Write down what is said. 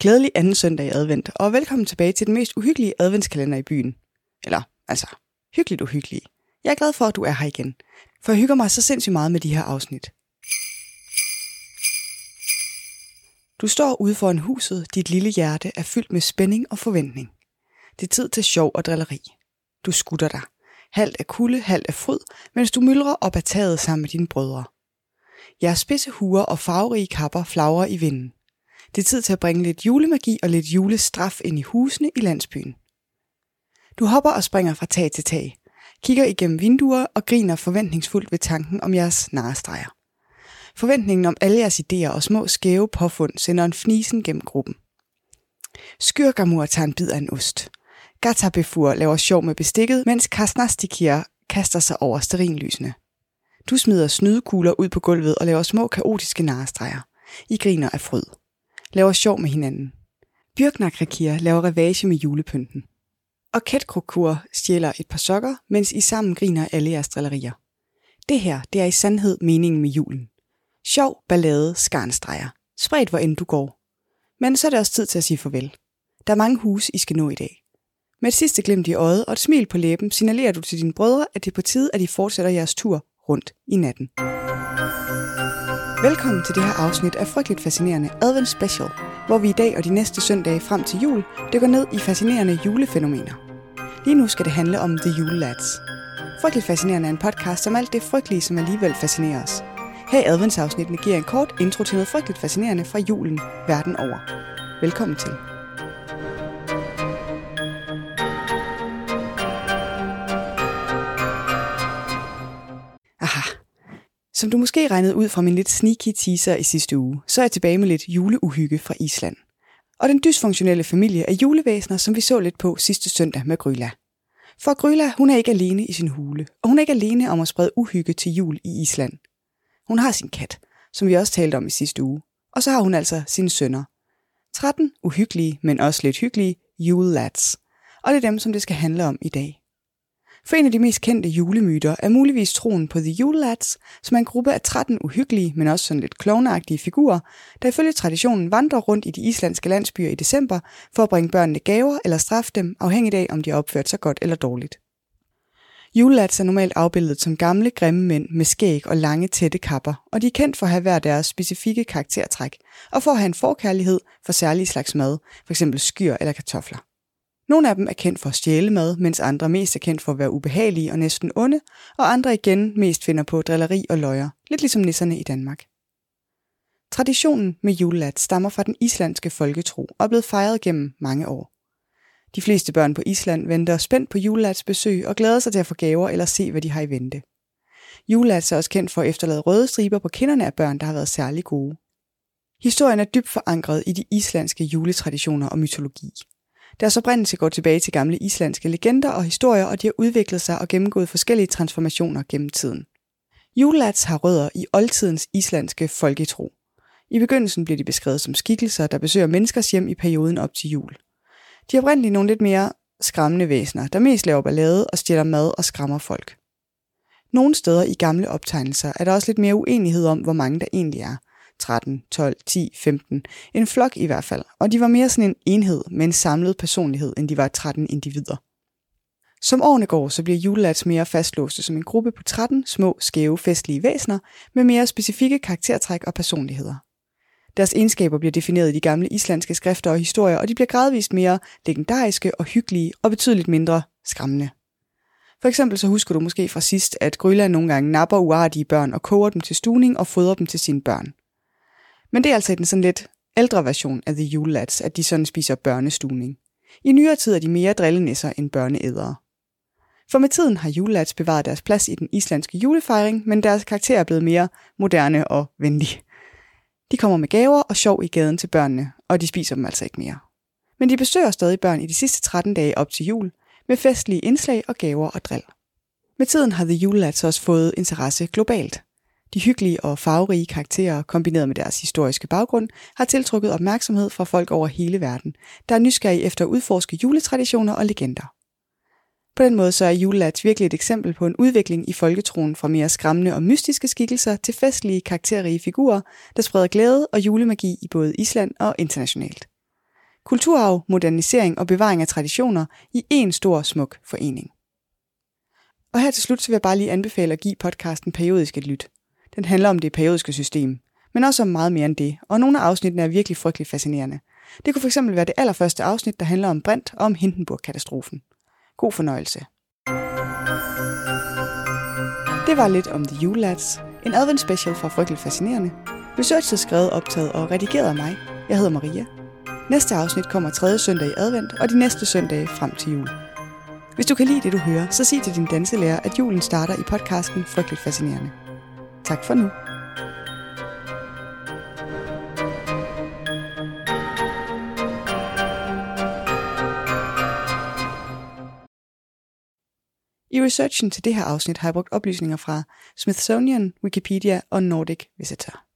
Glædelig anden søndag i advent, og velkommen tilbage til den mest uhyggelige adventskalender i byen. Eller, altså, hyggeligt uhyggelig. Jeg er glad for, at du er her igen, for jeg hygger mig så sindssygt meget med de her afsnit. Du står ude foran huset, dit lille hjerte er fyldt med spænding og forventning. Det er tid til sjov og drilleri. Du skutter dig. Halvt af kulde, halvt af fryd, mens du myldrer op ad taget sammen med dine brødre. Jeres spidse huer og farverige kapper flagrer i vinden. Det er tid til at bringe lidt julemagi og lidt julestraf ind i husene i landsbyen. Du hopper og springer fra tag til tag, kigger igennem vinduer og griner forventningsfuldt ved tanken om jeres narestreger. Forventningen om alle jeres idéer og små skæve påfund sender en fnisen gennem gruppen. Skyrgamur tager en bid af en ost. Gatabefur laver sjov med bestikket, mens Kasnastikir kaster sig over sterinlysene. Du smider snydekugler ud på gulvet og laver små kaotiske narestreger. I griner af fryd. Laver sjov med hinanden. Bjørknakrakir laver revage med julepynten. Og Ketkrokur stjæler et par sokker, mens I sammen griner alle jeres drillerier. Det her, det er i sandhed meningen med julen. Sjov, ballade, skarnstreger. Spredt hvor end du går. Men så er det også tid til at sige farvel. Der er mange huse, I skal nå i dag. Med et sidste glimt i øjet og et smil på læben signalerer du til dine brødre, at det er på tide, at I fortsætter jeres tur rundt i natten. Velkommen til det her afsnit af Frygteligt Fascinerende Advent Special, hvor vi i dag og de næste søndage frem til jul dykker ned i fascinerende julefænomener. Lige nu skal det handle om The Jule Lads. Frygteligt Fascinerende er en podcast om alt det frygtelige, som alligevel fascinerer os. Her i adventsafsnittene giver en kort intro til noget frygteligt fascinerende fra julen verden over. Velkommen til. Som du måske regnede ud fra min lidt sneaky teaser i sidste uge, så er jeg tilbage med lidt juleuhygge fra Island. Og den dysfunktionelle familie af julevæsener, som vi så lidt på sidste søndag med Gryla. For Gryla, hun er ikke alene i sin hule, og hun er ikke alene om at sprede uhygge til jul i Island. Hun har sin kat, som vi også talte om i sidste uge. Og så har hun altså sine sønner. 13 uhyggelige, men også lidt hyggelige julelads. Og det er dem, som det skal handle om i dag. For en af de mest kendte julemyter er muligvis troen på The Yule Lads, som er en gruppe af 13 uhyggelige, men også sådan lidt klovneagtige figurer, der ifølge traditionen vandrer rundt i de islandske landsbyer i december for at bringe børnene gaver eller straffe dem, afhængigt af om de har opført sig godt eller dårligt. Julelats er normalt afbildet som gamle, grimme mænd med skæg og lange, tætte kapper, og de er kendt for at have hver deres specifikke karaktertræk, og for at have en forkærlighed for særlige slags mad, f.eks. skyr eller kartofler. Nogle af dem er kendt for at stjæle mad, mens andre mest er kendt for at være ubehagelige og næsten onde, og andre igen mest finder på drilleri og løjer, lidt ligesom nisserne i Danmark. Traditionen med julelat stammer fra den islandske folketro og er blevet fejret gennem mange år. De fleste børn på Island venter spændt på julelats besøg og glæder sig til at få gaver eller se, hvad de har i vente. Julelats er også kendt for at efterlade røde striber på kinderne af børn, der har været særlig gode. Historien er dybt forankret i de islandske juletraditioner og mytologi. Deres oprindelse går tilbage til gamle islandske legender og historier, og de har udviklet sig og gennemgået forskellige transformationer gennem tiden. Julelats har rødder i oldtidens islandske folketro. I begyndelsen bliver de beskrevet som skikkelser, der besøger menneskers hjem i perioden op til jul. De er oprindeligt nogle lidt mere skræmmende væsener, der mest laver ballade og stjæler mad og skræmmer folk. Nogle steder i gamle optegnelser er der også lidt mere uenighed om, hvor mange der egentlig er. 13, 12, 10, 15. En flok i hvert fald. Og de var mere sådan en enhed med en samlet personlighed, end de var 13 individer. Som årene går, så bliver julelats mere fastlåste som en gruppe på 13 små, skæve, festlige væsener med mere specifikke karaktertræk og personligheder. Deres egenskaber bliver defineret i de gamle islandske skrifter og historier, og de bliver gradvist mere legendariske og hyggelige og betydeligt mindre skræmmende. For eksempel så husker du måske fra sidst, at Gryla nogle gange napper uartige børn og koger dem til stuning og fodrer dem til sine børn. Men det er altså den sådan lidt ældre version af The Yule Lads, at de sådan spiser børnestuning. I nyere tid er de mere drillenisser end børneædere. For med tiden har julelads bevaret deres plads i den islandske julefejring, men deres karakter er blevet mere moderne og venlige. De kommer med gaver og sjov i gaden til børnene, og de spiser dem altså ikke mere. Men de besøger stadig børn i de sidste 13 dage op til jul, med festlige indslag og gaver og drill. Med tiden har The Julelats også fået interesse globalt. De hyggelige og farverige karakterer, kombineret med deres historiske baggrund, har tiltrukket opmærksomhed fra folk over hele verden, der er nysgerrige efter at udforske juletraditioner og legender. På den måde så er julelats virkelig et eksempel på en udvikling i folketroen fra mere skræmmende og mystiske skikkelser til festlige, karakterrige figurer, der spreder glæde og julemagi i både Island og internationalt. Kulturarv, modernisering og bevaring af traditioner i en stor smuk forening. Og her til slut så vil jeg bare lige anbefale at give podcasten periodisk et lyt. Den handler om det periodiske system, men også om meget mere end det, og nogle af afsnittene er virkelig frygtelig fascinerende. Det kunne fx være det allerførste afsnit, der handler om Brint og om Hindenburg-katastrofen. God fornøjelse. Det var lidt om The Julelads, en advent special fra Frygtelig Fascinerende. Researchet skrevet, optaget og redigeret af mig. Jeg hedder Maria. Næste afsnit kommer tredje søndag i advent, og de næste søndage frem til jul. Hvis du kan lide det, du hører, så sig til din danselærer, at julen starter i podcasten Frygteligt Fascinerende. Tak for nu. I researchen til det her afsnit har jeg brugt oplysninger fra Smithsonian, Wikipedia og Nordic Visitor.